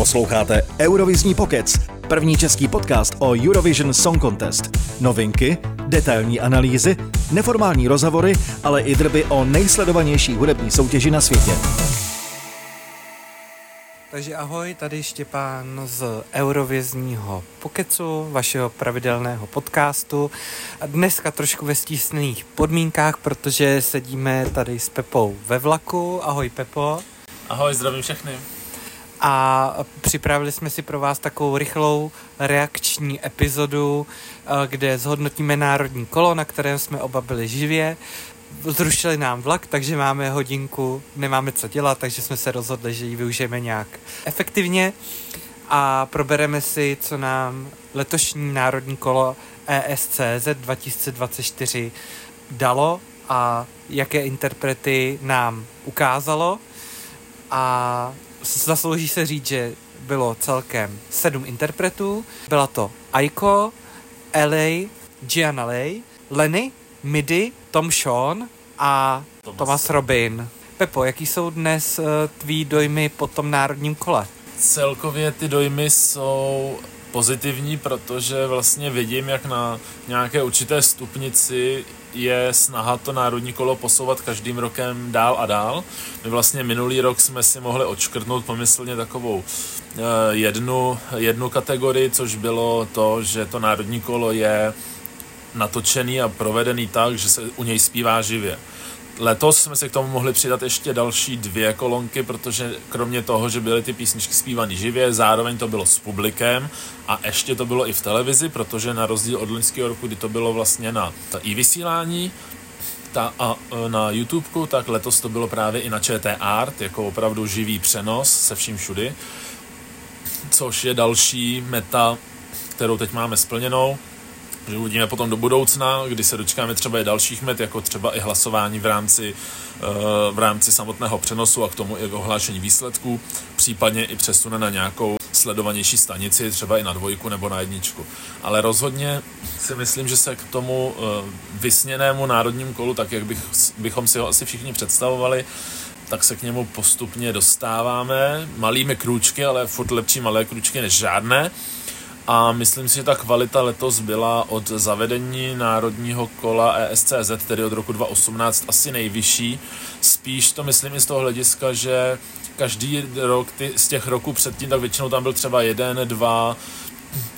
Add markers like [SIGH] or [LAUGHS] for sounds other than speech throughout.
Posloucháte Eurovizní pokec, první český podcast o Eurovision Song Contest. Novinky, detailní analýzy, neformální rozhovory, ale i drby o nejsledovanější hudební soutěži na světě. Takže ahoj, tady Štěpán z Eurovizního pokecu, vašeho pravidelného podcastu. A dneska trošku ve stísných podmínkách, protože sedíme tady s Pepou ve vlaku. Ahoj Pepo. Ahoj, zdravím všechny. A připravili jsme si pro vás takovou rychlou reakční epizodu, eh, kde zhodnotíme národní kolo, na kterém jsme oba byli živě. Zrušili nám vlak, takže máme hodinku, nemáme co dělat, takže jsme se rozhodli, že ji využijeme nějak efektivně. A probereme si, co nám letošní národní kolo ESCZ 2024 dalo a jaké interprety nám ukázalo. A zaslouží se říct, že bylo celkem sedm interpretů. Byla to Aiko, LA, Gianna Lay, Lenny, Midi, Tom Sean a Thomas, Thomas Robin. Pepo, jaký jsou dnes uh, tvý dojmy po tom národním kole? Celkově ty dojmy jsou pozitivní, protože vlastně vidím, jak na nějaké určité stupnici je snaha to národní kolo posouvat každým rokem dál a dál. My vlastně minulý rok jsme si mohli odškrtnout pomyslně takovou uh, jednu, jednu kategorii, což bylo to, že to národní kolo je natočený a provedený tak, že se u něj zpívá živě. Letos jsme si k tomu mohli přidat ještě další dvě kolonky, protože kromě toho, že byly ty písničky zpívané živě, zároveň to bylo s publikem a ještě to bylo i v televizi, protože na rozdíl od loňského roku, kdy to bylo vlastně na i vysílání, ta, a e, na YouTubeku, tak letos to bylo právě i na ČT Art, jako opravdu živý přenos se vším všudy, což je další meta, kterou teď máme splněnou že uvidíme potom do budoucna, kdy se dočkáme třeba i dalších met, jako třeba i hlasování v rámci, eh, v rámci samotného přenosu a k tomu i ohlášení výsledků, případně i přesune na nějakou sledovanější stanici, třeba i na dvojku nebo na jedničku. Ale rozhodně si myslím, že se k tomu eh, vysněnému národním kolu, tak jak bych, bychom si ho asi všichni představovali, tak se k němu postupně dostáváme malými krůčky, ale furt lepší malé krůčky než žádné a myslím si, že ta kvalita letos byla od zavedení národního kola ESCZ, tedy od roku 2018, asi nejvyšší. Spíš to myslím i z toho hlediska, že každý rok ty, z těch roků předtím, tak většinou tam byl třeba jeden, dva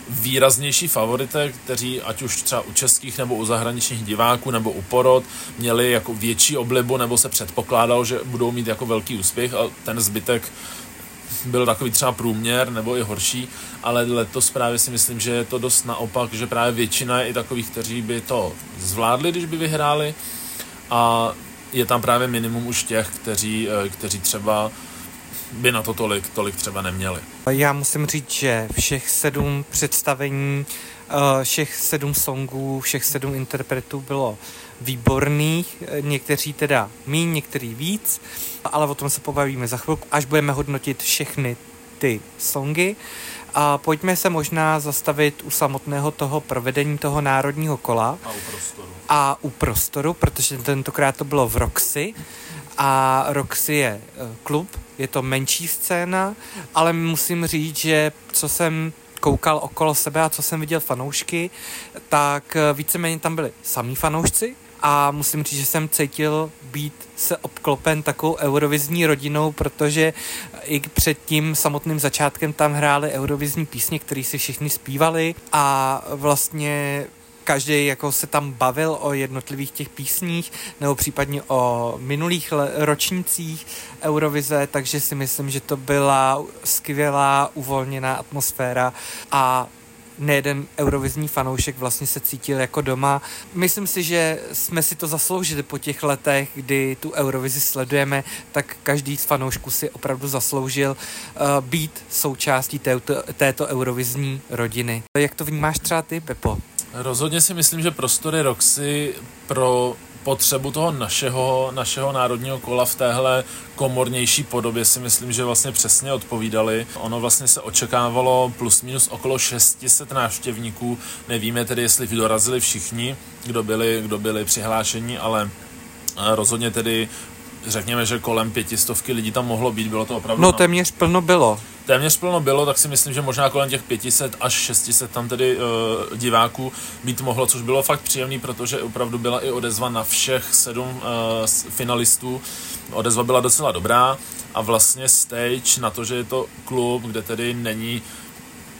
výraznější favorité, kteří ať už třeba u českých nebo u zahraničních diváků nebo u porod měli jako větší oblibu nebo se předpokládalo, že budou mít jako velký úspěch a ten zbytek byl takový třeba průměr nebo i horší, ale letos právě si myslím, že je to dost naopak, že právě většina je i takových, kteří by to zvládli, když by vyhráli a je tam právě minimum už těch, kteří, eh, kteří třeba by na to tolik, tolik třeba neměli. Já musím říct, že všech sedm představení, eh, všech sedm songů, všech sedm interpretů bylo výborných, někteří teda míň, některý víc, ale o tom se pobavíme za chvilku, až budeme hodnotit všechny ty songy. A pojďme se možná zastavit u samotného toho provedení toho národního kola. A u prostoru. A u prostoru, protože tentokrát to bylo v Roxy. A Roxy je eh, klub, je to menší scéna, ale musím říct, že co jsem koukal okolo sebe a co jsem viděl fanoušky, tak eh, víceméně tam byli samý fanoušci, a musím říct, že jsem cítil být se obklopen takovou eurovizní rodinou, protože i před tím samotným začátkem tam hráli eurovizní písně, které si všichni zpívali. A vlastně každý jako se tam bavil o jednotlivých těch písních nebo případně o minulých ročnících Eurovize, takže si myslím, že to byla skvělá uvolněná atmosféra a nejeden eurovizní fanoušek vlastně se cítil jako doma. Myslím si, že jsme si to zasloužili po těch letech, kdy tu Eurovizi sledujeme, tak každý z fanoušků si opravdu zasloužil uh, být součástí této, této eurovizní rodiny. Jak to vnímáš třeba ty, Pepo? Rozhodně si myslím, že prostory Roxy pro potřebu toho našeho, našeho národního kola v téhle komornější podobě si myslím, že vlastně přesně odpovídali. Ono vlastně se očekávalo plus minus okolo 600 návštěvníků. Nevíme tedy, jestli dorazili všichni, kdo byli, kdo byli přihlášeni, ale rozhodně tedy řekněme, že kolem pětistovky lidí tam mohlo být, bylo to opravdu... No téměř plno bylo. Téměř plno bylo, tak si myslím, že možná kolem těch 500 až 600 tam tedy uh, diváků být mohlo, což bylo fakt příjemný, protože opravdu byla i odezva na všech sedm uh, finalistů. Odezva byla docela dobrá a vlastně stage na to, že je to klub, kde tedy není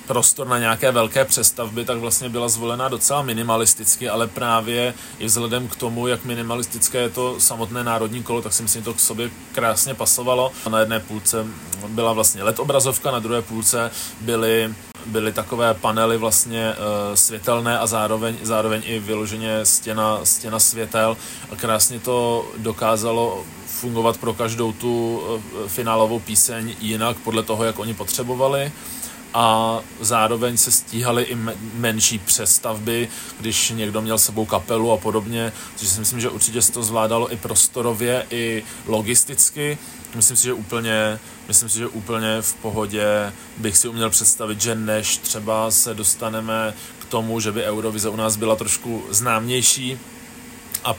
prostor na nějaké velké přestavby, tak vlastně byla zvolena docela minimalisticky, ale právě i vzhledem k tomu, jak minimalistické je to samotné národní kolo, tak si myslím, to k sobě krásně pasovalo. Na jedné půlce byla vlastně LED obrazovka, na druhé půlce byly byly takové panely vlastně uh, světelné a zároveň, zároveň i vyloženě stěna, stěna světel a krásně to dokázalo fungovat pro každou tu uh, finálovou píseň jinak podle toho, jak oni potřebovali a zároveň se stíhaly i menší přestavby, když někdo měl sebou kapelu a podobně, což si myslím, že určitě se to zvládalo i prostorově, i logisticky. Myslím si, že úplně, myslím si, že úplně v pohodě bych si uměl představit, že než třeba se dostaneme k tomu, že by Eurovize u nás byla trošku známější, a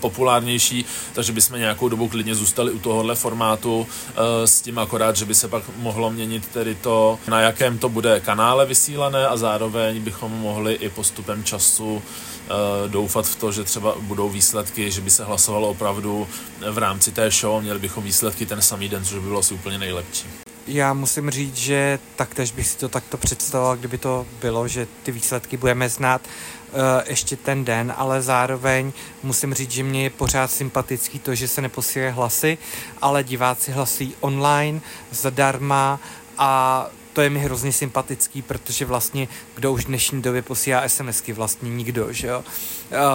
populárnější, takže bychom nějakou dobu klidně zůstali u tohohle formátu e, s tím akorát, že by se pak mohlo měnit tedy to, na jakém to bude kanále vysílané a zároveň bychom mohli i postupem času e, doufat v to, že třeba budou výsledky, že by se hlasovalo opravdu v rámci té show, měli bychom výsledky ten samý den, což by bylo asi úplně nejlepší. Já musím říct, že taktéž bych si to takto představoval, kdyby to bylo, že ty výsledky budeme znát ještě ten den, ale zároveň musím říct, že mě je pořád sympatický to, že se neposílají hlasy, ale diváci hlasí online zadarma a to je mi hrozně sympatický, protože vlastně kdo už v dnešní době posílá SMSky, vlastně nikdo, že jo.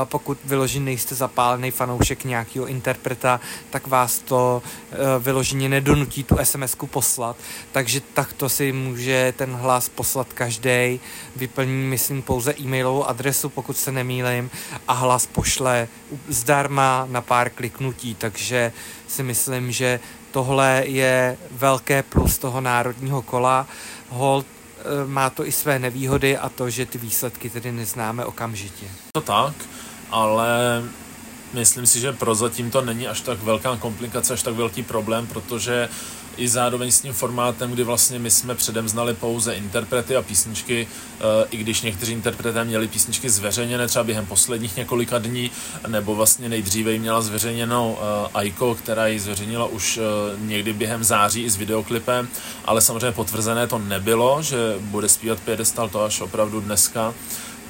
Pokud vyloženě nejste zapálený fanoušek nějakého interpreta, tak vás to e, vyloženě nedonutí tu SMSku poslat, takže takto si může ten hlas poslat každý, vyplní, myslím, pouze e-mailovou adresu, pokud se nemýlím, a hlas pošle zdarma na pár kliknutí, takže si myslím, že tohle je velké plus toho národního kola. Hold eh, má to i své nevýhody a to, že ty výsledky tedy neznáme okamžitě. To tak, ale myslím si, že prozatím to není až tak velká komplikace, až tak velký problém, protože i zároveň s tím formátem, kdy vlastně my jsme předem znali pouze interprety a písničky, eh, i když někteří interpreté měli písničky zveřejněné třeba během posledních několika dní, nebo vlastně nejdříve měla zveřejněnou eh, Aiko, která ji zveřejnila už eh, někdy během září i s videoklipem, ale samozřejmě potvrzené to nebylo, že bude zpívat Piedestal to až opravdu dneska.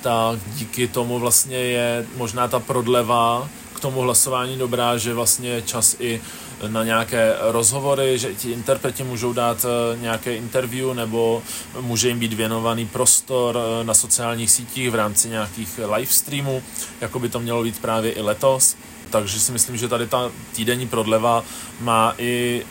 Tak díky tomu vlastně je možná ta prodleva k tomu hlasování dobrá, že vlastně čas i na nějaké rozhovory, že ti interpreti můžou dát eh, nějaké interview nebo může jim být věnovaný prostor eh, na sociálních sítích v rámci nějakých live streamů, jako by to mělo být právě i letos. Takže si myslím, že tady ta týdenní prodleva má i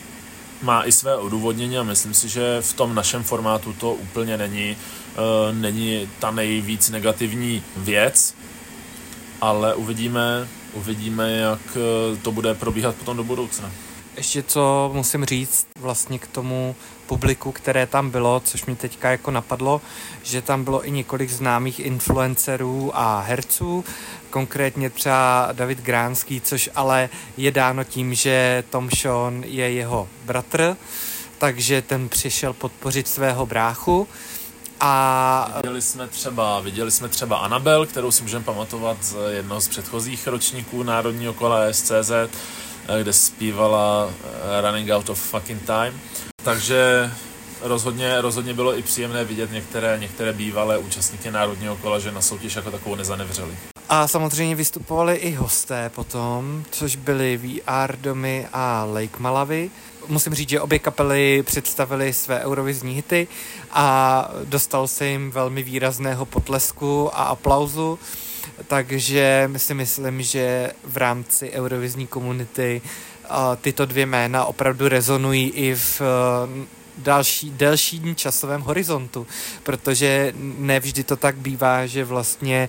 má i své odůvodnění a myslím si, že v tom našem formátu to úplně není, uh, není ta nejvíc negativní věc, ale uvidíme, uvidíme, jak eh, to bude probíhat potom do budoucna. Ještě co musím říct vlastně k tomu publiku, které tam bylo, což mi teďka jako napadlo, že tam bylo i několik známých influencerů a herců, konkrétně třeba David Gránský, což ale je dáno tím, že Tom Sean je jeho bratr, takže ten přišel podpořit svého bráchu. A... Viděli jsme třeba, viděli jsme třeba Anabel, kterou si můžeme pamatovat z jednoho z předchozích ročníků Národního kola SCZ, kde zpívala Running Out of Fucking Time. Takže rozhodně, rozhodně bylo i příjemné vidět některé, některé bývalé účastníky Národního kola, že na soutěž jako takovou nezanevřeli. A samozřejmě vystupovali i hosté potom, což byly VR domy a Lake Malavy. Musím říct, že obě kapely představily své eurovizní hity a dostal se jim velmi výrazného potlesku a aplauzu, takže si myslím, že v rámci eurovizní komunity tyto dvě jména opravdu rezonují i v další, delším časovém horizontu, protože nevždy to tak bývá, že vlastně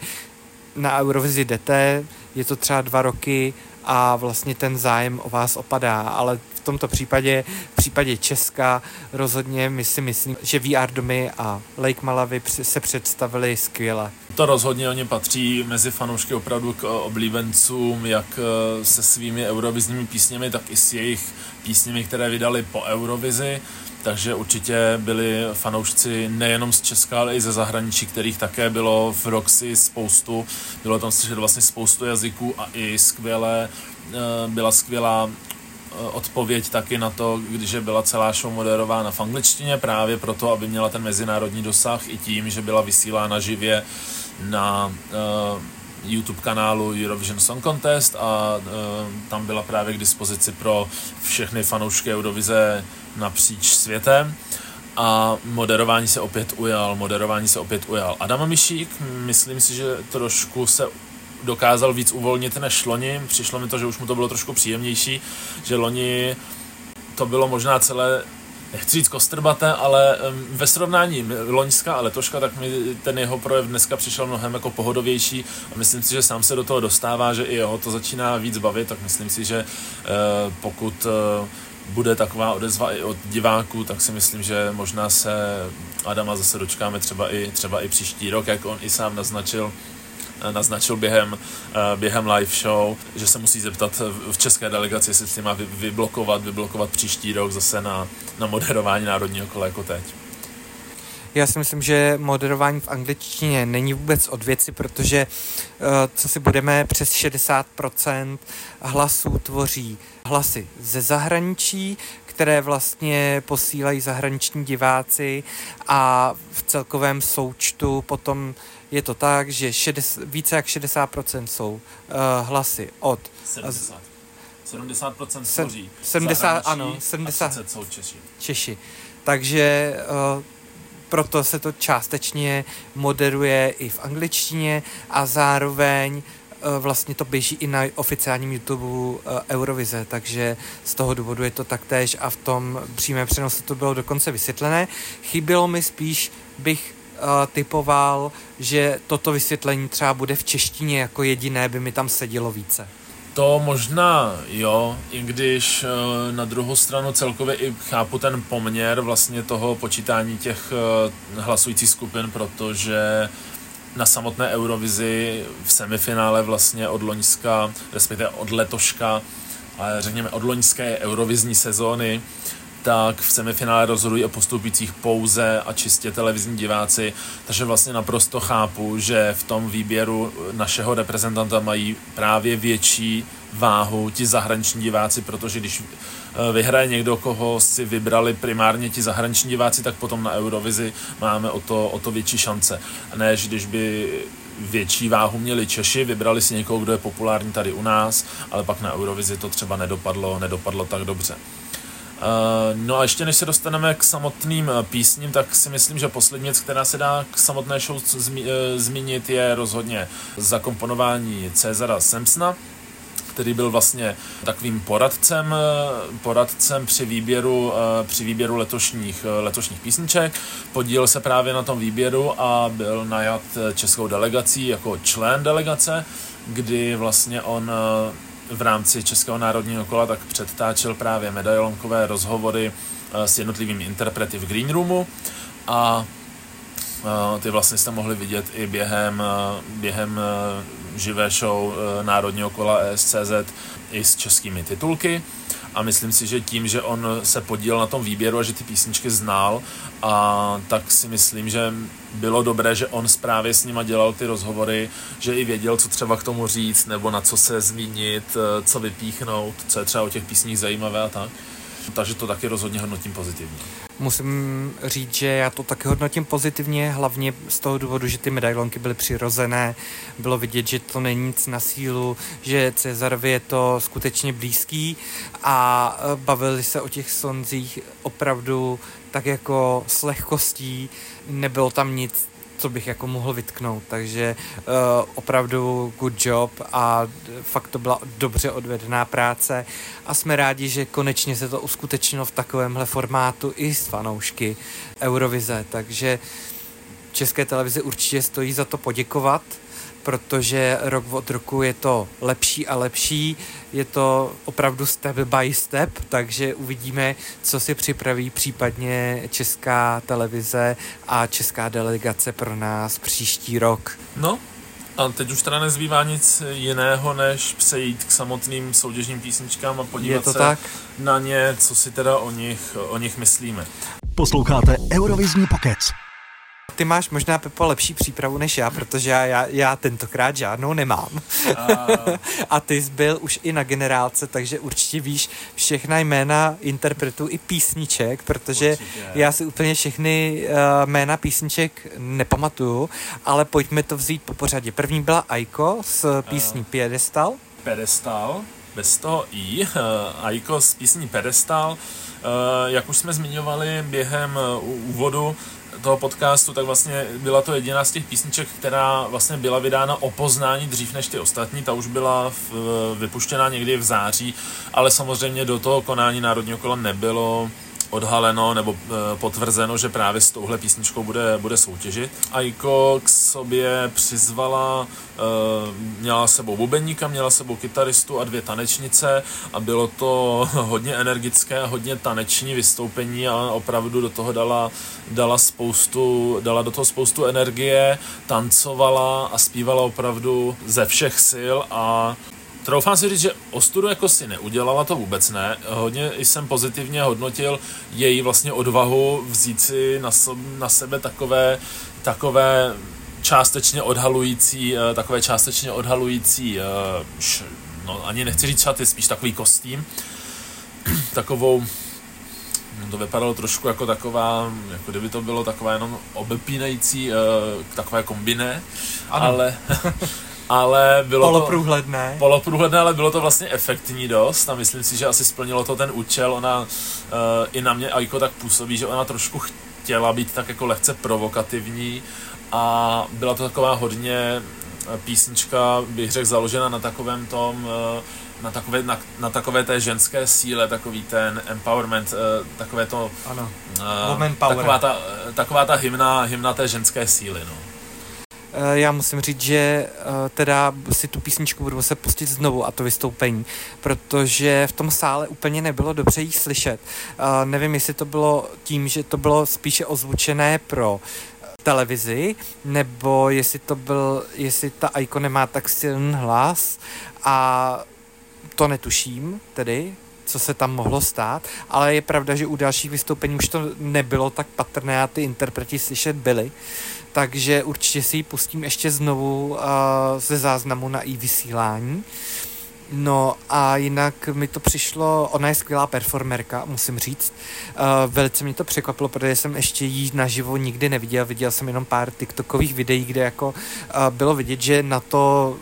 na Eurovizi jdete, je to třeba dva roky a vlastně ten zájem o vás opadá, ale v tomto případě, v případě Česka rozhodně my si myslím, že VR domy a Lake Malavy se představili skvěle. To rozhodně oni patří mezi fanoušky opravdu k oblíbencům, jak eh, se svými eurovizními písněmi, tak i s jejich písněmi, které vydali po Eurovizi. Takže určitě byli fanoušci nejenom z Česka, ale i ze zahraničí, kterých také bylo v Roxy spoustu. Bylo tam slyšet vlastně spoustu jazyků a i skvělé, eh, byla skvělá eh, odpověď taky na to, když byla celá show moderována v angličtině, právě proto, aby měla ten mezinárodní dosah i tím, že byla vysílána živě na uh, YouTube kanálu Eurovision Song Contest a tam byla právě k dispozici pro všechny fanoušky Eurovize napříč světem a moderování se opět ujal, moderování se opět ujal. Adam Mišík, myslím si, že trošku se dokázal víc uvolnit než loni. Přišlo mi to, že už mu to bylo trošku příjemnější, že loni to bylo možná celé nechci říct kostrbaté, ale ve srovnání loňská a letoška, tak mi ten jeho projev dneska přišel mnohem jako pohodovější a myslím si, že sám se do toho dostává, že i jeho to začíná víc bavit, tak myslím si, že eh, pokud eh, bude taková odezva i od diváků, tak si myslím, že možná se Adama zase dočkáme třeba i, třeba i příští rok, jak on i sám naznačil, naznačil během, eh, během live show, že se musí zeptat v české delegaci, jestli si má vyblokovat, vyblokovat příští rok zase na, na moderování národního kola jako teď. Já si myslím, že moderování v angličtině není vůbec od věci, protože eh, co si budeme, přes 60% hlasů tvoří hlasy ze zahraničí, které vlastně posílají zahraniční diváci a v celkovém součtu potom je to tak, že 60, více jak 60% jsou uh, hlasy od... 70. 70% tvoří 70, ano, 70 a jsou Češi. Češi. Takže uh, proto se to částečně moderuje i v angličtině a zároveň uh, vlastně to běží i na oficiálním YouTube uh, Eurovize, takže z toho důvodu je to taktéž a v tom přímém přenosu to bylo dokonce vysvětlené. Chybělo mi spíš, bych uh, typoval, že toto vysvětlení třeba bude v češtině jako jediné, by mi tam sedělo více. To možná jo, i když uh, na druhou stranu celkově i chápu ten poměr vlastně toho počítání těch uh, hlasujících skupin, protože na samotné Eurovizi v semifinále vlastně od Loňska, respektive od letoška, ale řekněme od loňské eurovizní sezóny, tak v semifinále rozhodují o postupujících pouze a čistě televizní diváci, takže vlastně naprosto chápu, že v tom výběru našeho reprezentanta mají právě větší váhu ti zahraniční diváci, protože když eh, vyhraje někdo, koho si vybrali primárně ti zahraniční diváci, tak potom na Eurovizi máme o to, o to větší šance. Než když by větší váhu měli Češi, vybrali si někoho, kdo je populární tady u nás, ale pak na Eurovizi to třeba nedopadlo, nedopadlo tak dobře. Uh, no a ještě než se dostaneme k samotným uh, písním, tak si myslím, že poslední věc, která se dá k samotné show zmi- uh, zmínit, je rozhodně zakomponování Cezara Simpsona, který byl vlastně takovým poradcem, poradcem při výběru, při výběru letošních, letošních písniček. Podílel se právě na tom výběru a byl najat českou delegací jako člen delegace, kdy vlastně on v rámci Českého národního kola tak předtáčel právě medailonkové rozhovory eh, s jednotlivými interprety v Green Roomu. A eh, ty vlastně jste mohli vidět i během, eh, během živé show Národního kola ESCZ i s českými titulky a myslím si, že tím, že on se podílel na tom výběru a že ty písničky znal, a tak si myslím, že bylo dobré, že on právě s nima dělal ty rozhovory, že i věděl, co třeba k tomu říct, nebo na co se zmínit, co vypíchnout, co je třeba o těch písních zajímavé a tak. Takže to taky rozhodně hodnotím pozitivně. Musím říct, že já to taky hodnotím pozitivně, hlavně z toho důvodu, že ty medailonky byly přirozené. Bylo vidět, že to není nic na sílu, že Cezarovi je to skutečně blízký a e, bavili se o těch sonzích opravdu tak jako s lehkostí. Nebylo tam nic co bych jako mohl vytknout, takže uh, opravdu good job a fakt to byla dobře odvedená práce a jsme rádi, že konečně se to uskutečnilo v takovémhle formátu i s fanoušky Eurovize, takže České televize určitě stojí za to poděkovat protože rok od roku je to lepší a lepší, je to opravdu step by step, takže uvidíme, co si připraví případně česká televize a česká delegace pro nás příští rok. No, A teď už teda nezbývá nic jiného, než přejít k samotným soutěžním písničkám a podívat Je to se tak? na ně, co si teda o nich, o nich myslíme. Posloucháte Eurovizní pokec. Ty máš možná, Pepo, lepší přípravu než já, protože já, já, já tentokrát žádnou nemám. A [LAUGHS] A ty jsi byl už i na generálce, takže určitě víš všechna jména interpretů i písniček, protože Určitě. já si úplně všechny uh, jména písniček nepamatuju, ale pojďme to vzít po pořadě. První byla Aiko s písní Piedestal. Pedestal, bez toho i, uh, Aiko z písní Pedestal. Uh, jak už jsme zmiňovali během uh, úvodu toho podcastu, tak vlastně byla to jediná z těch písniček, která vlastně byla vydána o poznání dřív než ty ostatní. Ta už byla v, vypuštěna někdy v září, ale samozřejmě do toho konání Národního kola nebylo odhaleno nebo e, potvrzeno, že právě s touhle písničkou bude, bude soutěžit. Aiko k sobě přizvala, e, měla sebou bubeníka, měla sebou kytaristu a dvě tanečnice a bylo to [LAUGHS] hodně energické, hodně taneční vystoupení a opravdu do toho dala, dala spoustu, dala do toho spoustu energie, tancovala a zpívala opravdu ze všech sil a Troufám si říct, že ostudu jako si neudělala, to vůbec ne. Hodně jsem pozitivně hodnotil její vlastně odvahu vzít si na, so, na sebe takové, takové částečně odhalující, eh, takové částečně odhalující, eh, no ani nechci říct šaty, spíš takový kostým, [CLEARS THROAT] takovou to vypadalo trošku jako taková, jako kdyby to bylo taková jenom obepínající, uh, takové kombiné, Ano. ale, [LAUGHS] ale bylo to Poloprůhledné. poloprůhledné, ale bylo to vlastně efektní dost a myslím si, že asi splnilo to ten účel. Ona uh, i na mě Aiko tak působí, že ona trošku chtěla být tak jako lehce provokativní a byla to taková hodně eh, písnička, bych řekl, založena na takovém tom, eh, na takové, na, na takové té ženské síle, takový ten empowerment, takové to, Ano. Woman power. taková ta, taková ta hymna, hymna té ženské síly, no. Eh, Já musím říct, že eh, teda si tu písničku budu muset pustit znovu a to vystoupení, protože v tom sále úplně nebylo dobře jí slyšet. Eh, Nevím, jestli to bylo tím, že to bylo spíše ozvučené pro televizi, nebo jestli to byl, jestli ta Aiko nemá tak silný hlas a to netuším tedy, co se tam mohlo stát, ale je pravda, že u dalších vystoupení už to nebylo tak patrné a ty interpreti slyšet byli, takže určitě si ji pustím ještě znovu uh, ze záznamu na i vysílání. No a jinak mi to přišlo, ona je skvělá performerka, musím říct. Uh, velice mě to překvapilo, protože jsem ještě jí naživo nikdy neviděl, viděl jsem jenom pár TikTokových videí, kde jako uh, bylo vidět, že na to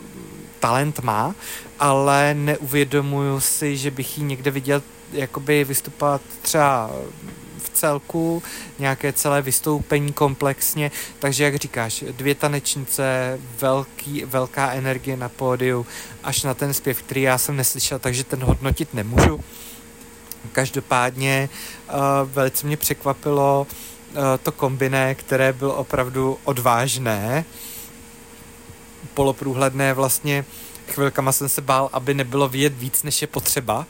talent má, ale neuvědomuju si, že bych ji někde viděl jakoby vystupovat třeba celku, nějaké celé vystoupení komplexně, takže jak říkáš, dvě tanečnice, velký, velká energie na pódiu, až na ten zpěv, který já jsem neslyšel, takže ten hodnotit nemůžu. Každopádně uh, velice mě překvapilo uh, to kombiné, které bylo opravdu odvážné, poloprůhledné vlastně chvilkama jsem se bál, aby nebylo vidět víc, než je potřeba.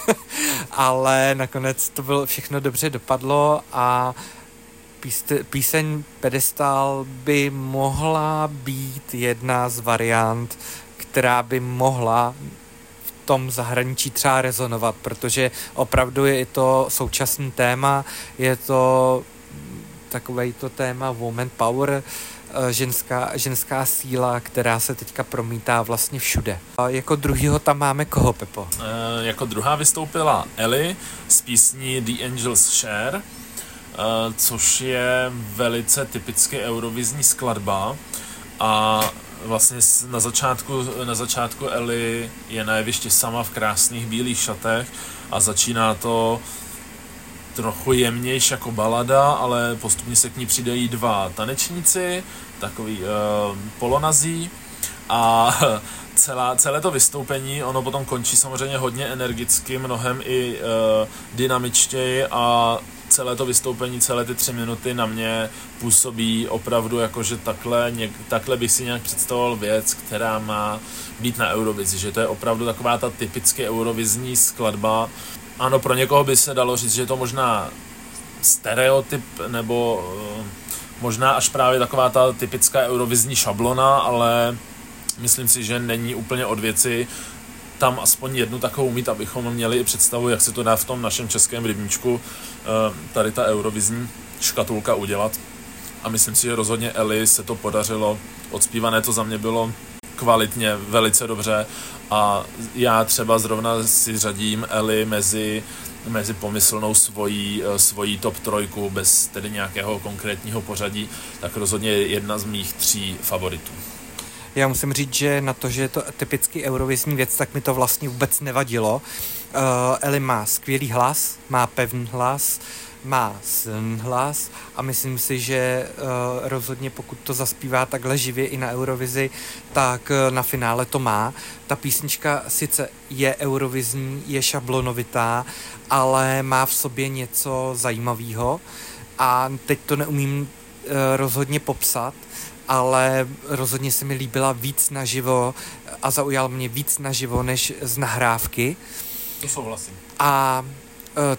[LAUGHS] Ale nakonec to bylo všechno dobře dopadlo a píseň Pedestal by mohla být jedna z variant, která by mohla v tom zahraničí třeba rezonovat, protože opravdu je to současný téma, je to takové to téma woman power, eh, ženská, ženská síla, která se teďka promítá vlastně všude. A jako druhýho tam máme koho, Pepo? E, jako druhá vystoupila Ellie z písní The Angels Share, e, což je velice typicky eurovizní skladba a vlastně na začátku, na začátku Ellie je na jevišti sama v krásných bílých šatech a začíná to trochu jemnější jako balada, ale postupně se k ní přidají dva tanečníci, takový uh, polonazí a [LAUGHS] celá, celé to vystoupení, ono potom končí samozřejmě hodně energicky, mnohem i uh, dynamičtěji a celé to vystoupení, celé ty tři minuty na mě působí opravdu jako, že takhle, něk, takhle bych si nějak představoval věc, která má být na Eurovizi, že to je opravdu taková ta typicky eurovizní skladba. Ano, pro někoho by se dalo říct, že je to možná stereotyp nebo uh, možná až právě taková ta typická eurovizní šablona, ale myslím si, že není úplně od věci tam aspoň jednu takovou mít, abychom měli i představu, jak se to dá v tom našem českém rybníčku eh, tady ta eurovizní škatulka udělat. A myslím si, že rozhodně Eli se to podařilo. Odspívané to za mě bylo kvalitně, velice dobře a já třeba zrovna si řadím Eli mezi, mezi pomyslnou svojí, eh, svojí top trojku bez tedy nějakého konkrétního pořadí, tak rozhodně jedna z mých tří favoritů. Já musím říct, že na to, že je to typicky eurovizní věc, tak mi to vlastně vůbec nevadilo. Uh, Eli má skvělý hlas, má pevný hlas, má silný hlas a myslím si, že uh, rozhodně pokud to zaspívá takhle živě i na Eurovizi, tak uh, na finále to má. Ta písnička sice je eurovizní, je šablonovitá, ale má v sobě něco zajímavého a teď to neumím uh, rozhodně popsat, ale rozhodně se mi líbila víc naživo a zaujal mě víc naživo než z nahrávky. To souhlasím. A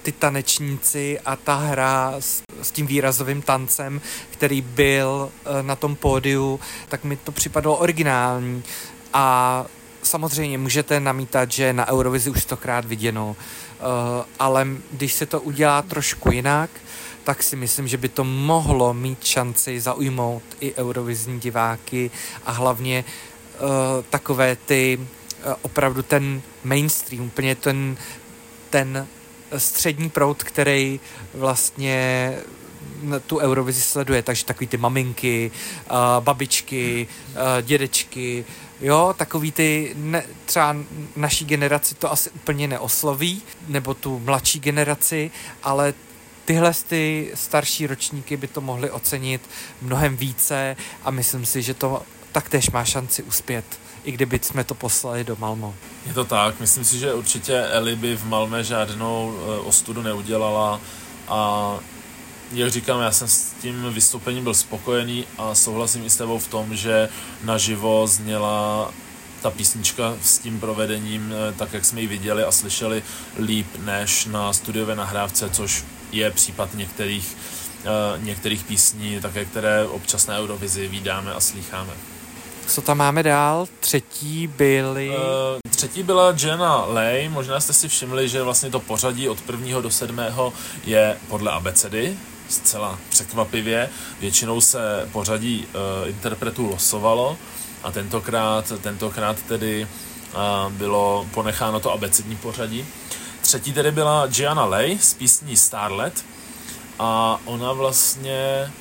ty tanečníci a ta hra s, s tím výrazovým tancem, který byl e, na tom pódiu, tak mi to připadalo originální. A samozřejmě můžete namítat, že na Eurovizi už stokrát viděno, e, ale když se to udělá trošku jinak, tak si myslím, že by to mohlo mít šanci zaujmout i eurovizní diváky a hlavně uh, takové ty uh, opravdu ten mainstream, úplně ten, ten střední proud, který vlastně tu Eurovizi sleduje, takže takový ty maminky, uh, babičky, uh, dědečky, jo, takový ty, ne, třeba naší generaci to asi úplně neosloví, nebo tu mladší generaci, ale tyhle ty starší ročníky by to mohly ocenit mnohem více a myslím si, že to taktéž má šanci uspět i kdyby jsme to poslali do Malmo. Je to tak, myslím si, že určitě Eli by v Malme žádnou e, ostudu neudělala a jak říkám, já jsem s tím vystoupením byl spokojený a souhlasím i s tebou v tom, že naživo zněla ta písnička s tím provedením, e, tak jak jsme ji viděli a slyšeli, líp než na studiové nahrávce, což je případ některých, uh, některých písní, také které občas na Eurovizi vydáme a slýcháme. Co tam máme dál? Třetí byly... Uh, třetí byla Jenna Lay. Možná jste si všimli, že vlastně to pořadí od prvního do sedmého je podle abecedy. Zcela překvapivě. Většinou se pořadí uh, interpretů losovalo a tentokrát, tentokrát tedy uh, bylo ponecháno to abecední pořadí. Třetí tedy byla Gianna Lay z písní Starlet a ona vlastně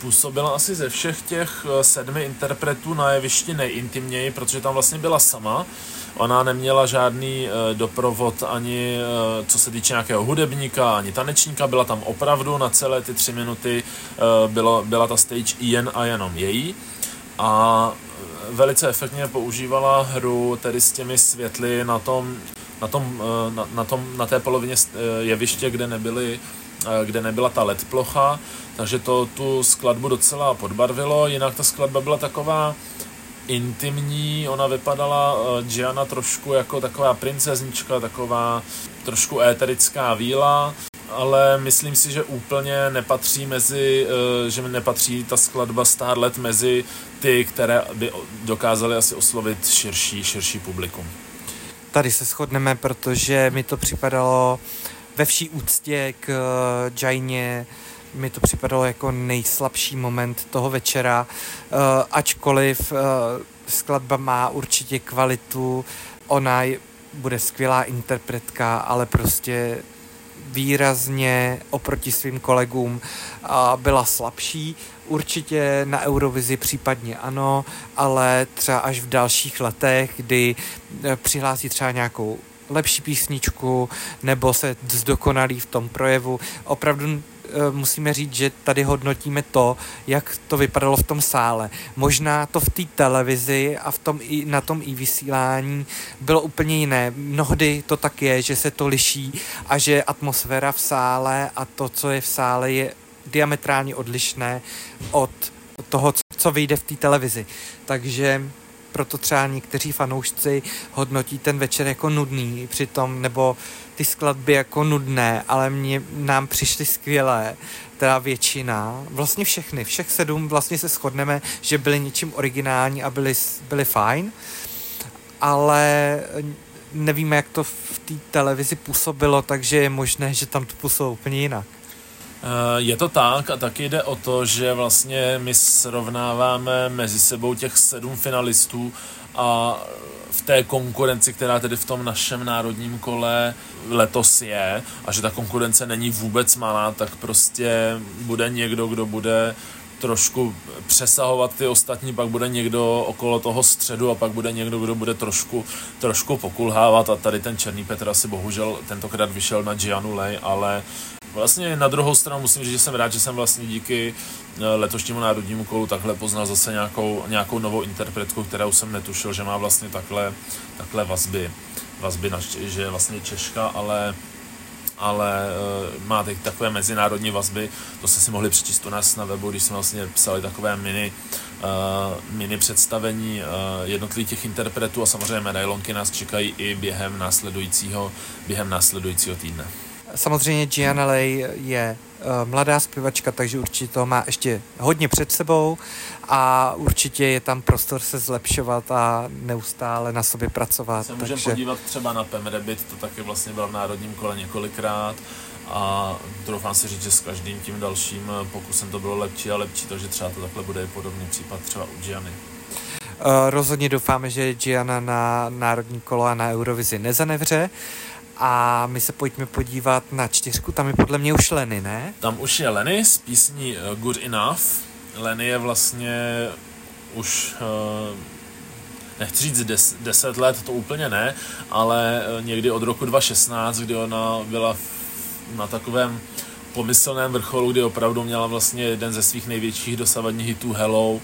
působila asi ze všech těch eh, sedmi interpretů na jevišti nejintimněji, protože tam vlastně byla sama. Ona neměla žádný uh, doprovod ani uh, co se týče nějakého hudebníka, ani tanečníka, byla tam opravdu na celé ty tři minuty, bylo, byla ta stage jen a jenom její. A velice efektně používala hru tedy s těmi světly na tom na, tom, eh, na, na, tom, na té polovině eh, jeviště, kde, nebyly, eh, kde nebyla ta LED plocha, takže to tu skladbu docela podbarvilo, jinak ta skladba byla taková intimní, ona vypadala Gianna trošku jako taková princeznička, taková trošku éterická víla, ale myslím si, že úplně nepatří mezi, že nepatří ta skladba Starlet mezi ty, které by dokázaly asi oslovit širší, širší publikum. Tady se shodneme, protože mi to připadalo ve vší úctě k uh, Jaině, mi to připadalo jako nejslabší moment toho večera, uh, ačkoliv uh, skladba má určitě kvalitu, ona bude skvělá interpretka, ale prostě výrazně oproti svým kolegům byla slabší. Určitě na Eurovizi případně ano, ale třeba až v dalších letech, kdy přihlásí třeba nějakou lepší písničku nebo se zdokonalí v tom projevu. Opravdu Eh, musíme říct, že tady hodnotíme to, jak to vypadalo v tom sále. Možná to v té televizi a v tom i, na tom i vysílání bylo úplně jiné. Mnohdy to tak je, že se to liší a že atmosféra v sále a to, co je v sále, je diametrálně odlišné od toho, co vyjde v té televizi. Takže proto třeba někteří fanoušci hodnotí ten večer jako nudný přitom, nebo ty skladby jako nudné, ale mě, nám přišly skvělé, teda většina, vlastně všechny, všech sedm vlastně se shodneme, že byly něčím originální a byly, byly fajn, ale nevíme, jak to v té televizi působilo, takže je možné, že tam to působilo úplně jinak. Eh, je to tak a taky jde o to, že vlastně my srovnáváme mezi sebou těch sedm finalistů a v té konkurenci, která tedy v tom našem národním kole letos je a že ta konkurence není vůbec malá, tak prostě bude někdo, kdo bude trošku přesahovat ty ostatní, pak bude někdo okolo toho středu a pak bude někdo, kdo bude trošku, trošku pokulhávat. A tady ten Černý Petr asi bohužel tentokrát vyšel na Gianu Lej, ale Vlastně na druhou stranu musím říct, že jsem rád, že jsem vlastně díky eh, letošnímu národnímu kolu takhle poznal zase nějakou, nějakou novou interpretku, kterou jsem netušil, že má vlastně takhle, takhle vazby, vazby na, že je vlastně Češka, ale ale uh, má teď takové mezinárodní vazby, to jste si mohli přečíst u nás na webu, když jsme vlastně psali takové mini, uh, mini představení uh, jednotlivých těch interpretů a samozřejmě medailonky nás čekají i během následujícího, během následujícího týdne. Samozřejmě Gianna Lay je uh, mladá zpěvačka, takže určitě to má ještě hodně před sebou a určitě je tam prostor se zlepšovat a neustále na sobě pracovat. Se můžeme takže... podívat třeba na Pem Rabbit, to taky vlastně byl v národním kole několikrát a doufám si říct, že s každým tím dalším pokusem to bylo lepší a lepší, takže třeba to takhle bude podobný případ třeba u Gianny. Uh, rozhodně doufáme, že Gianna na národní kolo a na Eurovizi nezanevře. A my se pojďme podívat na čtyřku, tam je podle mě už Lenny, ne? Tam už je Lenny z písní eh, Good Enough. Lenny je vlastně už uh, nechci říct des, deset let, to úplně ne, ale eh, někdy od roku 2016, kdy ona byla na takovém pomyslném vrcholu, kdy opravdu měla vlastně jeden ze svých největších dosavadních hitů Hello,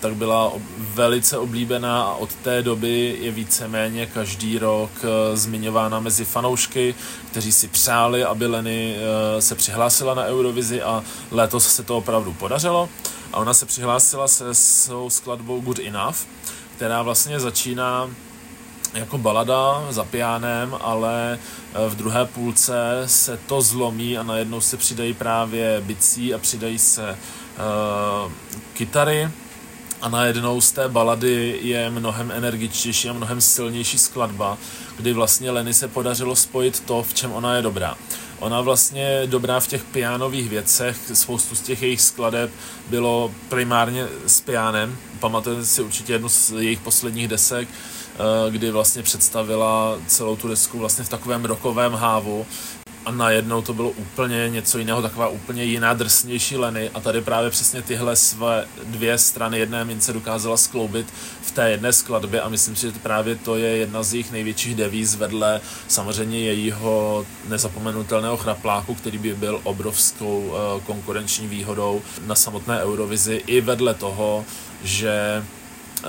tak byla velice oblíbená a od té doby je víceméně každý rok uh, zmiňována mezi fanoušky, kteří si přáli, aby Leny uh, se přihlásila na Eurovizi a letos se to opravdu podařilo. A ona se přihlásila se svou skladbou Good Enough, která vlastně začíná jako balada za pianem, ale eh, v druhé půlce se to zlomí a najednou se přidají právě bicí a přidají se uh, kytary a najednou z té balady je mnohem energičtější a mnohem silnější skladba, kdy vlastně Leny se podařilo spojit to, v čem ona je dobrá. Ona vlastně dobrá v těch pianových věcech, spoustu z těch jejich skladeb bylo primárně s pianem. Pamatujete si určitě jednu z jejich posledních desek, Eh, kdy vlastně představila celou tu desku vlastně v takovém rokovém hávu a najednou to bylo úplně něco jiného, taková úplně jiná, drsnější Leny. A tady právě přesně tyhle své dvě strany jedné mince dokázala skloubit v té jedné skladbě. A myslím si, že právě to je jedna z jejich největších devíz vedle samozřejmě jejího nezapomenutelného chrapláku, který by byl obrovskou uh, konkurenční výhodou na samotné Eurovizi i vedle toho, že Eh,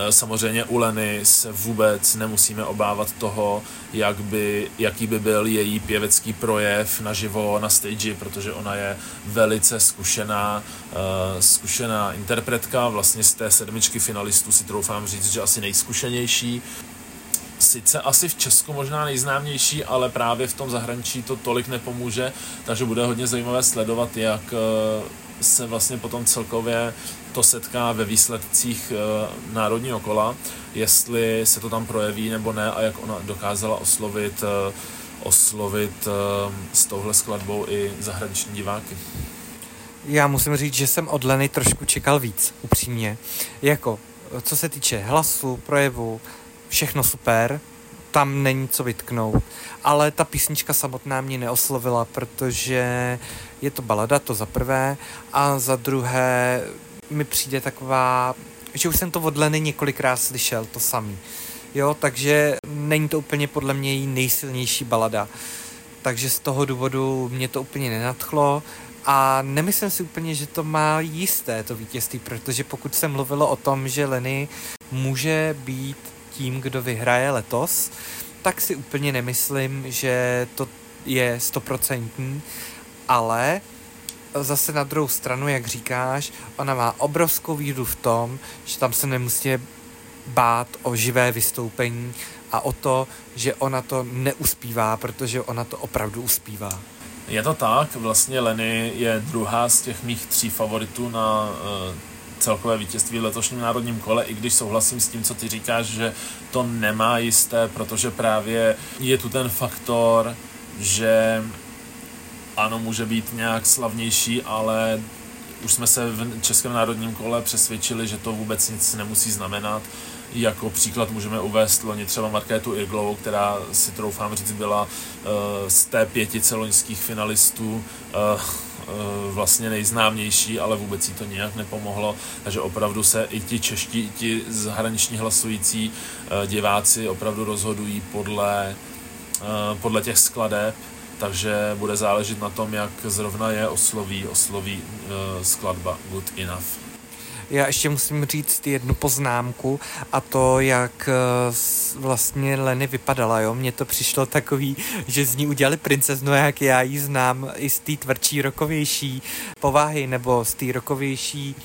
samozřejmě u Leny se vůbec nemusíme obávat toho, jak by, jaký by byl její pěvecký projev naživo na stage, protože ona je velice zkušená, uh, zkušená interpretka, vlastně z té sedmičky finalistů si troufám říct, že asi nejzkušenější. Sice asi v Česku možná nejznámější, ale právě v tom zahraničí to tolik nepomůže, takže bude hodně zajímavé sledovat, jak eh, se vlastně potom celkově to setká ve výsledcích eh, národního kola, jestli se to tam projeví nebo ne a jak ona dokázala oslovit, eh, oslovit eh, s touhle skladbou i zahraniční diváky. Já musím říct, že jsem od Leny trošku čekal víc, upřímně. Jako, co se týče hlasu, projevu, všechno super, tam není co vytknout. Ale ta písnička samotná mě neoslovila, protože je to balada, to za prvé, a za druhé mi přijde taková, že už jsem to od Leny několikrát slyšel, to samý. Jo, takže není to úplně podle mě její nejsilnější balada. Takže z toho důvodu mě to úplně nenadchlo a nemyslím si úplně, že to má jisté to vítězství, protože pokud se mluvilo o tom, že Leny může být tím, kdo vyhraje letos, tak si úplně nemyslím, že to je stoprocentní, ale zase na druhou stranu, jak říkáš, ona má obrovskou výhodu v tom, že tam se nemusí bát o živé vystoupení a o to, že ona to neuspívá, protože ona to opravdu uspívá. Je to tak, vlastně Leny je druhá z těch mých tří favoritů na uh, celkové vítězství v letošním národním kole, i když souhlasím s tím, co ty říkáš, že to nemá jisté, protože právě je tu ten faktor, že ano, může být nějak slavnější, ale už jsme se v Českém národním kole přesvědčili, že to vůbec nic nemusí znamenat. Jako příklad můžeme uvést loni třeba Markétu Irglovou, která si troufám říct byla uh, z té pětice loňských finalistů uh, vlastně nejznámější, ale vůbec jí to nějak nepomohlo, takže opravdu se i ti čeští, i ti zahraniční hlasující diváci opravdu rozhodují podle, podle těch skladeb takže bude záležet na tom, jak zrovna je osloví, osloví skladba Good Enough. Já ještě musím říct jednu poznámku a to, jak eh, vlastně Leny vypadala, jo. Mně to přišlo takový, že z ní udělali princeznu, jak já ji znám i z té tvrdší, rokovější povahy nebo z té rokovější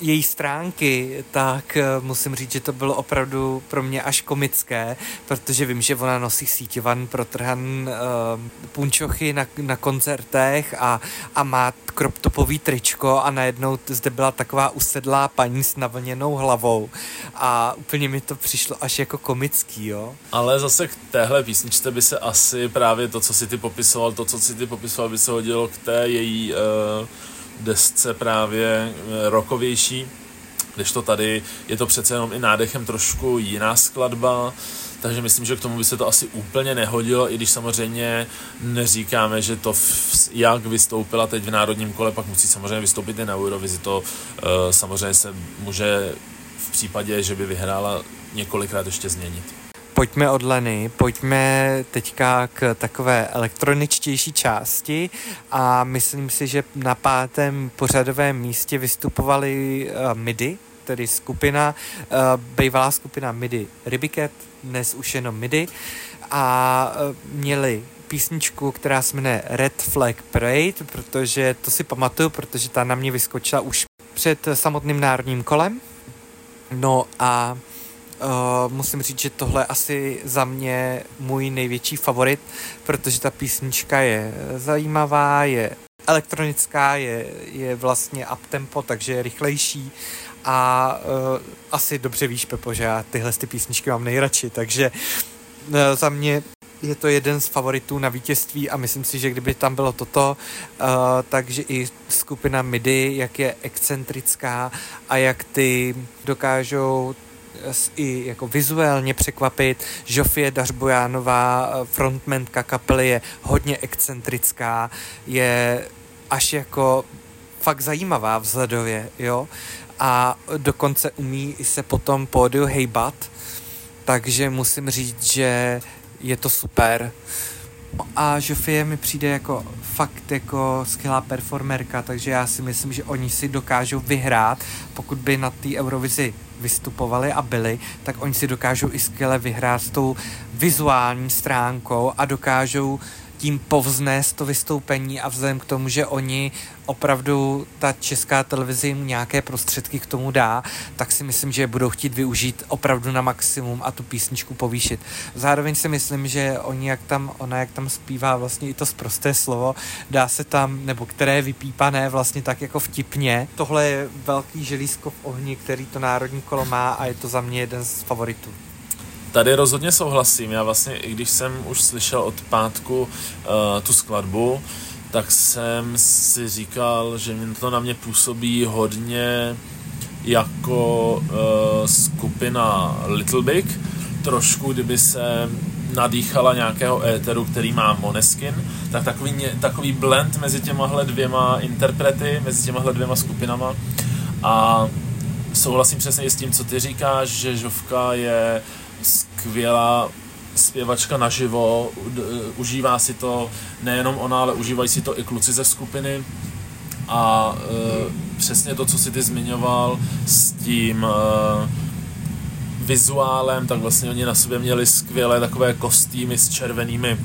její stránky, tak eh, musím říct, že to bylo opravdu pro mě až komické, protože vím, že ona nosí síťovan protrhan uh, punčochy na, na koncertech a, a má kroptopový tričko a najednou zde byla taková usedlá paní s navlněnou hlavou a úplně mi to přišlo až jako komický, jo. Ale zase k téhle písničce by se asi právě to, co si ty popisoval, to, co si ty popisoval, by se hodilo k té její uh desce právě eh, rokovější, když to tady je to přece jenom i nádechem trošku jiná skladba, takže myslím, že k tomu by se to asi úplně nehodilo, i když samozřejmě neříkáme, že to v, jak vystoupila teď v národním kole, pak musí samozřejmě vystoupit i na Eurovizi, to uh, samozřejmě se může v případě, že by vyhrála několikrát ještě změnit pojďme od Leny, pojďme teďka k takové elektroničtější části a myslím si, že na pátém pořadovém místě vystupovali uh, MIDI, tedy skupina, uh, bývalá skupina MIDI Rybiket, dnes už jenom MIDI a uh, měli písničku, která se jmenuje Red Flag Parade, protože to si pamatuju, protože ta na mě vyskočila už před samotným národním kolem. No a Uh, musím říct, že tohle je asi za mě můj největší favorit, protože ta písnička je zajímavá, je elektronická, je, je vlastně uptempo, takže je rychlejší a uh, asi dobře víš, Pepo, že já tyhle ty písničky mám nejradši, takže uh, za mě je to jeden z favoritů na vítězství a myslím si, že kdyby tam bylo toto, uh, takže i skupina MIDI, jak je excentrická a jak ty dokážou i jako vizuálně překvapit. Žofie Dařbojánová, frontmenka kapely, je hodně excentrická, je až jako fakt zajímavá vzhledově, jo. A dokonce umí i se potom pódiu hejbat, takže musím říct, že je to super. A Žofie mi přijde jako fakt jako skvělá performerka, takže já si myslím, že oni si dokážou vyhrát, pokud by na té Eurovizi vystupovali a byli, tak oni si dokážou i skvěle vyhrát s tou vizuální stránkou a dokážou tím povznést to vystoupení a vzhledem k tomu, že oni opravdu ta česká televize jim nějaké prostředky k tomu dá, tak si myslím, že budou chtít využít opravdu na maximum a tu písničku povýšit. Zároveň si myslím, že oni, jak tam, ona jak tam zpívá vlastně i to zprosté slovo, dá se tam, nebo které je vypípané vlastně tak jako vtipně. Tohle je velký želízko v ohni, který to národní kolo má a je to za mě jeden z favoritů. Tady rozhodně souhlasím. Já vlastně, i když jsem už slyšel od pátku uh, tu skladbu, tak jsem si říkal, že to na mě působí hodně jako uh, skupina Little Big, trošku kdyby se nadýchala nějakého éteru, který má Moneskin, tak takový, takový blend mezi těmahle dvěma interprety, mezi těmahle dvěma skupinama a souhlasím přesně s tím, co ty říkáš, že Žovka je skvělá zpěvačka naživo, užívá si to nejenom ona, ale užívají si to i kluci ze skupiny. A e, přesně to, co si ty zmiňoval s tím e, vizuálem, tak vlastně oni na sobě měli skvělé takové kostýmy s červenými e,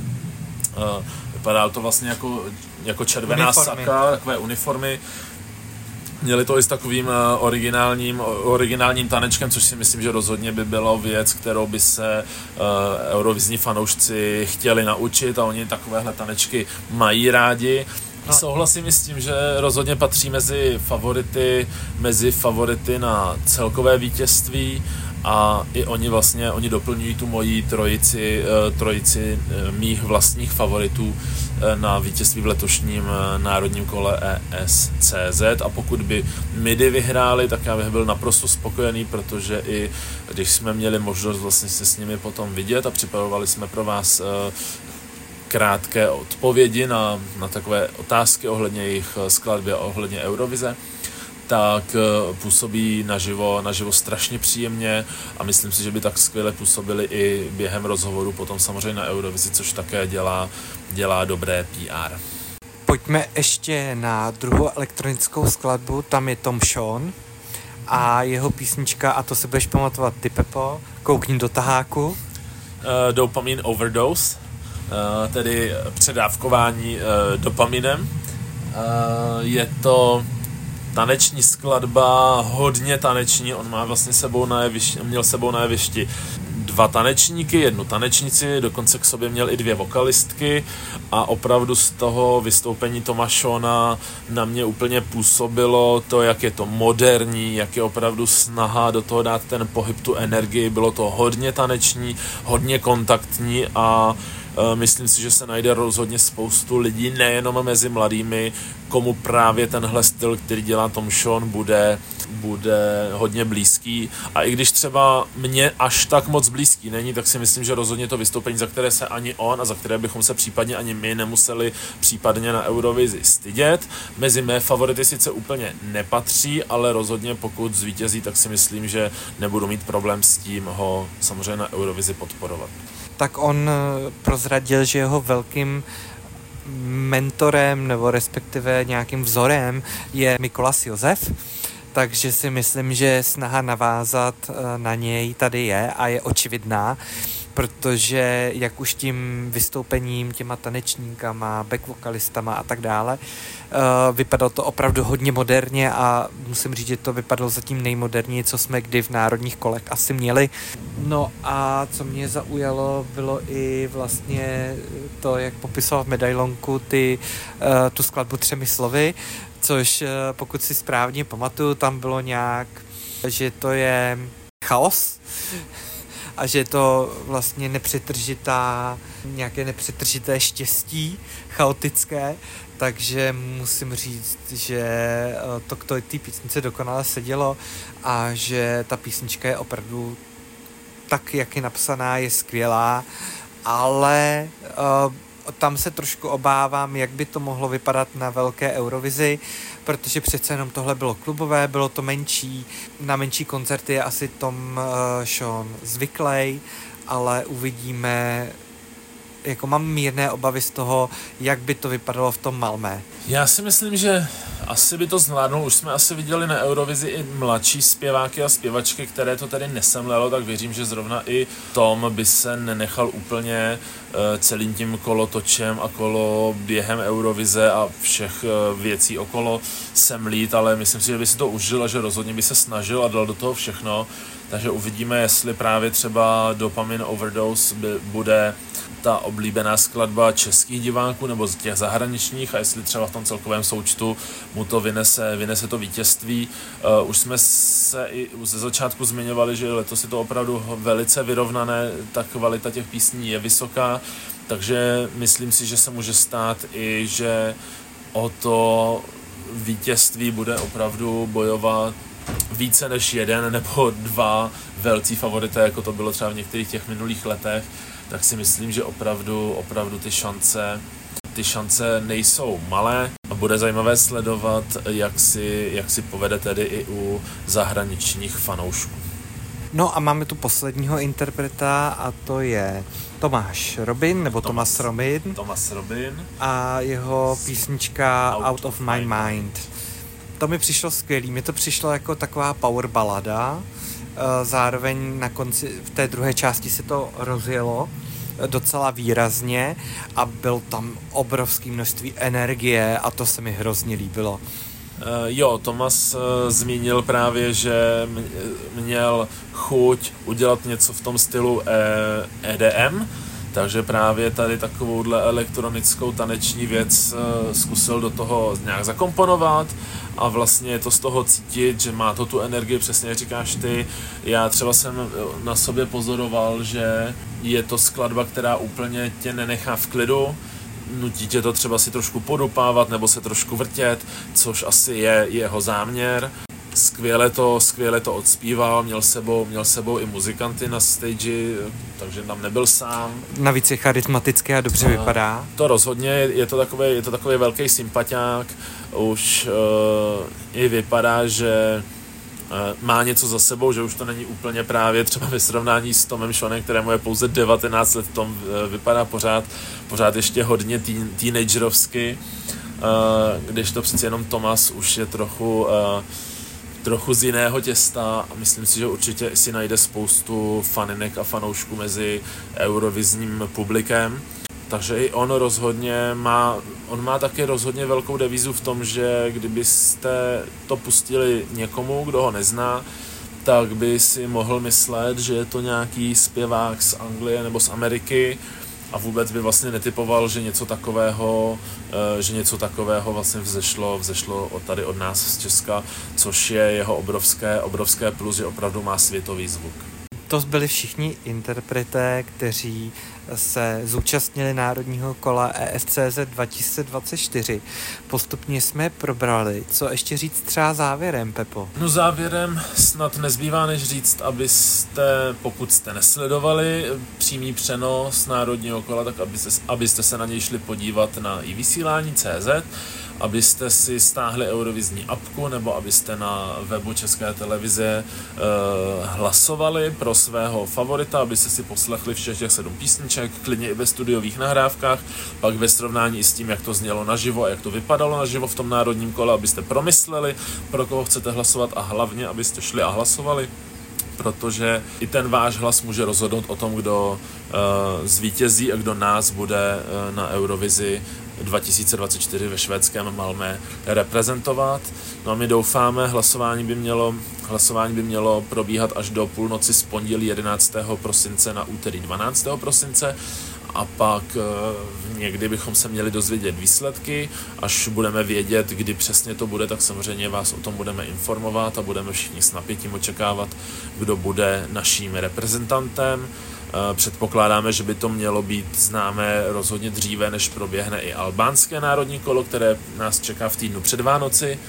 vypadalo to vlastně jako, jako červená uniformy. saka, takové uniformy Měli to i s takovým eh, originálním, originálním tanečkem, což si myslím, že rozhodně by bylo věc, kterou by se uh, eurovizní fanoušci chtěli naučit a oni takovéhle tanečky mají rádi. No. Souhlasím s tím, že rozhodně patří mezi favority, mezi favority na celkové vítězství a i oni vlastně, oni doplňují tu moji trojici, eh, trojici eh, mých vlastních favoritů eh, na vítězství v letošním národním kole ESCZ a pokud by MIDI vyhráli, tak já bych byl naprosto spokojený, protože i když jsme měli možnost vlastně se s nimi potom vidět a připravovali jsme pro vás krátké odpovědi na, na takové otázky ohledně jejich skladby a ohledně Eurovize, tak eh, působí naživo, naživo strašně příjemně a myslím si, že by tak skvěle působili i během rozhovoru potom samozřejmě na Eurovizi, což také dělá, dělá dobré PR. Pojďme ještě na druhou elektronickou skladbu, tam je Tom Sean a jeho písnička, a to si budeš pamatovat ty Pepo, koukni do taháku. Uh, dopamine Overdose, uh, tedy předávkování uh, dopaminem. Uh, je to taneční skladba, hodně taneční, on má vlastně sebou na jevišti, měl sebou na jevišti dva tanečníky, jednu tanečnici, dokonce k sobě měl i dvě vokalistky a opravdu z toho vystoupení Toma na mě úplně působilo to, jak je to moderní, jak je opravdu snaha do toho dát ten pohyb, tu energii, bylo to hodně taneční, hodně kontaktní a myslím si, že se najde rozhodně spoustu lidí, nejenom mezi mladými, komu právě tenhle styl, který dělá Tom Sean, bude, bude hodně blízký. A i když třeba mě až tak moc blízký není, tak si myslím, že rozhodně to vystoupení, za které se ani on a za které bychom se případně ani my nemuseli případně na Eurovizi stydět. Mezi mé favority sice úplně nepatří, ale rozhodně pokud zvítězí, tak si myslím, že nebudu mít problém s tím ho samozřejmě na Eurovizi podporovat tak on eh, prozradil, že jeho velkým mentorem nebo respektive nějakým vzorem je Mikolas Josef, takže si myslím, že snaha navázat eh, na něj tady je a je očividná protože jak už tím vystoupením, těma tanečníkama, back vokalistama a tak dále, uh, vypadalo to opravdu hodně moderně a musím říct, že to vypadalo zatím nejmoderněji, co jsme kdy v národních kolech asi měli. No a co mě zaujalo, bylo i vlastně to, jak popisoval v medailonku ty, uh, tu skladbu třemi slovy, což uh, pokud si správně pamatuju, tam bylo nějak, že to je chaos, a že je to vlastně nepřetržitá, nějaké nepřetržité štěstí, chaotické, takže musím říct, že eh, to k té písnice dokonale sedělo a že ta písnička je opravdu tak, jak je napsaná, je skvělá, ale uh, tam se trošku obávám, jak by to mohlo vypadat na velké Eurovizi, protože přece jenom tohle bylo klubové, bylo to menší, na menší koncerty je asi Tom uh, Sean zvyklý, ale uvidíme, jako mám mírné obavy z toho, jak by to vypadalo v tom Malmé. Já si myslím, že asi by to zvládnul. Už jsme asi viděli na Eurovizi i mladší zpěváky a zpěvačky, které to tady nesemlelo, tak věřím, že zrovna i Tom by se nenechal úplně uh, celým tím kolotočem a kolo během Eurovize a všech uh, věcí okolo semlít, ale myslím si, že by si to užil a že rozhodně by se snažil a dal do toho všechno. Takže uvidíme, jestli právě třeba Dopamine Overdose by, bude ta oblíbená skladba českých diváků nebo z těch zahraničních a jestli třeba v tom celkovém součtu mu to vynese, vynese to vítězství. Uh, už jsme se i ze začátku zmiňovali, že letos je to opravdu velice vyrovnané, ta kvalita těch písní je vysoká, takže myslím si, že se může stát i, že o to vítězství bude opravdu bojovat více než jeden nebo dva velcí favorité, jako to bylo třeba v některých těch minulých letech, tak si myslím, že opravdu, opravdu ty šance ty šance nejsou malé a bude zajímavé sledovat, jak si, jak si povede tedy i u zahraničních fanoušků. No a máme tu posledního interpreta a to je Tomáš Robin, nebo Thomas Robin. Thomas Robin. A jeho písnička Out, Out of My Mind. mind to mi přišlo skvělý. Mi to přišlo jako taková power balada. Eh, zároveň na konci, v té druhé části se to rozjelo eh, docela výrazně a byl tam obrovské množství energie a to se mi hrozně líbilo. jo, Tomas uh, zmínil právě, že měl chuť udělat něco v tom stylu EDM, takže právě tady takovouhle elektronickou taneční věc uh, zkusil do toho nějak zakomponovat a vlastně je to z toho cítit, že má to tu energii, přesně jak říkáš ty. Já třeba jsem na sobě pozoroval, že je to skladba, která úplně tě nenechá v klidu, nutí tě to třeba si trošku podupávat nebo se trošku vrtět, což asi je jeho záměr. Skvěle to, skvěle to odspíval, měl sebou, měl sebou i muzikanty na stage, takže tam nebyl sám. Navíc je charismatický a dobře a vypadá. To rozhodně, je to takový, je to takový velký sympatiák, už uh, i vypadá, že Eh, má něco za sebou, že už to není úplně právě třeba ve srovnání s Tomem Shonem, kterému je pouze 19 let, Tom eh, vypadá pořád, pořád ještě hodně teen, teenagerovsky, když to přeci jenom Tomas už je trochu trochu z jiného těsta a myslím si, že určitě si najde spoustu faninek a fanoušků mezi eurovizním publikem. Takže i on rozhodně má, on má také rozhodně velkou devízu v tom, že kdybyste to pustili někomu, kdo ho nezná, tak by si mohl myslet, že je to nějaký zpěvák z Anglie nebo z Ameriky a vůbec by vlastně netypoval, že něco takového, eh, že něco takového vlastně vzešlo, vzešlo od tady od nás z Česka, což je jeho obrovské, obrovské plus, že opravdu má světový zvuk. To byli všichni interpreté, kteří se zúčastnili národního kola ESCZ 2024. Postupně jsme probrali. Co ještě říct třeba závěrem, Pepo? No závěrem snad nezbývá než říct, abyste, pokud jste nesledovali přímý přenos národního kola, tak abyste, abyste se na něj šli podívat na i vysílání CZ abyste si stáhli Eurovizní apku nebo abyste na webu České televize uh, hlasovali pro svého favorita, abyste si poslechli všech těch sedm písniček, klidně i ve studiových nahrávkách, pak ve srovnání s tím, jak to znělo naživo a jak to vypadalo naživo v tom národním kole, abyste promysleli, pro koho chcete hlasovat a hlavně, abyste šli a hlasovali. Protože i ten váš hlas může rozhodnout o tom, kdo uh, zvítězí a kdo nás bude uh, na Eurovizi 2024 ve švédském Malmé reprezentovat. No a my doufáme, hlasování by mělo, hlasování by mělo probíhat až do půlnoci z pondělí 11. prosince na úterý 12. prosince a pak eh, někdy bychom se měli dozvědět výsledky. Až budeme vědět, kdy přesně to bude, tak samozřejmě vás o tom budeme informovat a budeme všichni s napětím očekávat, kdo bude naším reprezentantem. Eh, předpokládáme, že by to mělo být známé rozhodně dříve, než proběhne i albánské národní kolo, které nás čeká v týdnu před Vánoci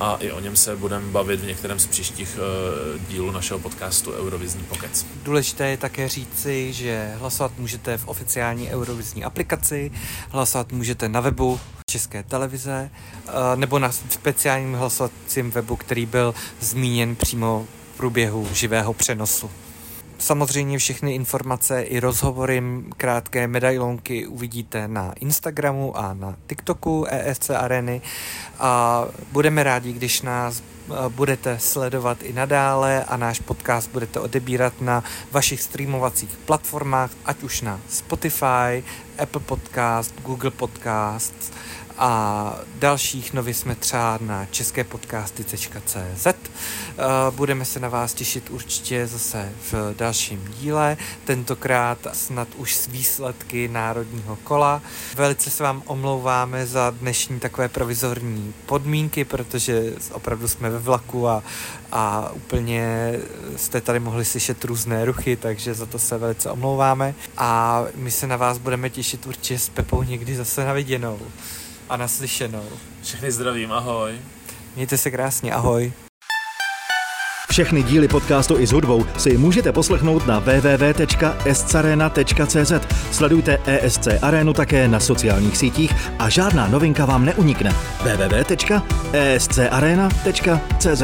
a i o něm se budeme bavit v některém z příštích eh, dílů našeho podcastu Eurovizní pokec. Důležité je také říci, že hlasovat můžete v oficiální Eurovizní aplikaci, hlasovat můžete na webu České televize eh, nebo na speciálním hlasovacím webu, který byl zmíněn přímo v průběhu živého přenosu. Samozřejmě všechny informace i rozhovory, krátké medailonky uvidíte na Instagramu a na TikToku ESC Areny. A budeme rádi, když nás budete sledovat i nadále a náš podcast budete odebírat na vašich streamovacích platformách, ať už na Spotify, Apple Podcast, Google Podcast, a dalších nově jsme třeba na česképodcasty.cz. Budeme se na vás těšit určitě zase v dalším díle, tentokrát snad už s výsledky národního kola. Velice se vám omlouváme za dnešní takové provizorní podmínky, protože opravdu jsme ve vlaku a, a úplně jste tady mohli slyšet různé ruchy, takže za to se velice omlouváme a my se na vás budeme těšit určitě s Pepou někdy zase na viděnou a naslyšenou. Všechny zdravím, ahoj. Mějte se krásně, ahoj. Všechny díly podcastu i s hudbou si můžete poslechnout na www.escarena.cz. Sledujte ESC Arenu také na sociálních sítích a žádná novinka vám neunikne. www.escarena.cz